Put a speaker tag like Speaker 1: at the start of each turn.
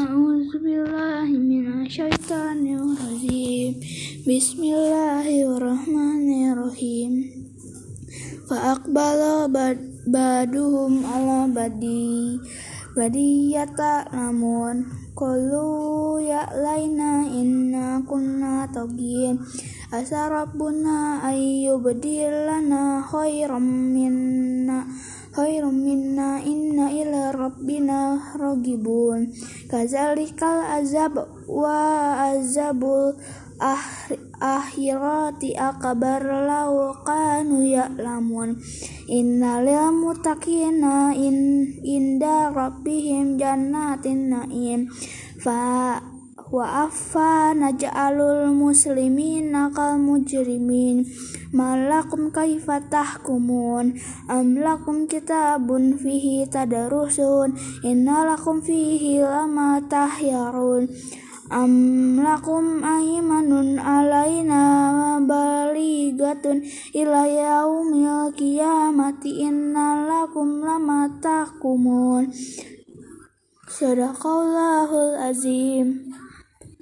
Speaker 1: Bismillahirrahmanirrahim. Bismillahirrahmanirrahim Fa'akbala baduhum ala badi Badiyata namun. Kolu ya laina inna kunna togin Asa rabbuna khairam minna khairum minna inna ila rabbina ragibun. Kazalikal azab wa azabul akhirati akabar lau kanu ya'lamun. Innalil mutakina in inda rabbihim jannatin na'im. Fa wa affa naj'alul muslimin kal mujrimin. Malakum kaifa tahkumun? Am lakum kitabun fihi tadarusun innalakum fihi lama tahyarun. Am lakum aymanun alaina baligatun ila yaumil qiyamati? Innalakum lama tahkumun. Sadaqallahul azim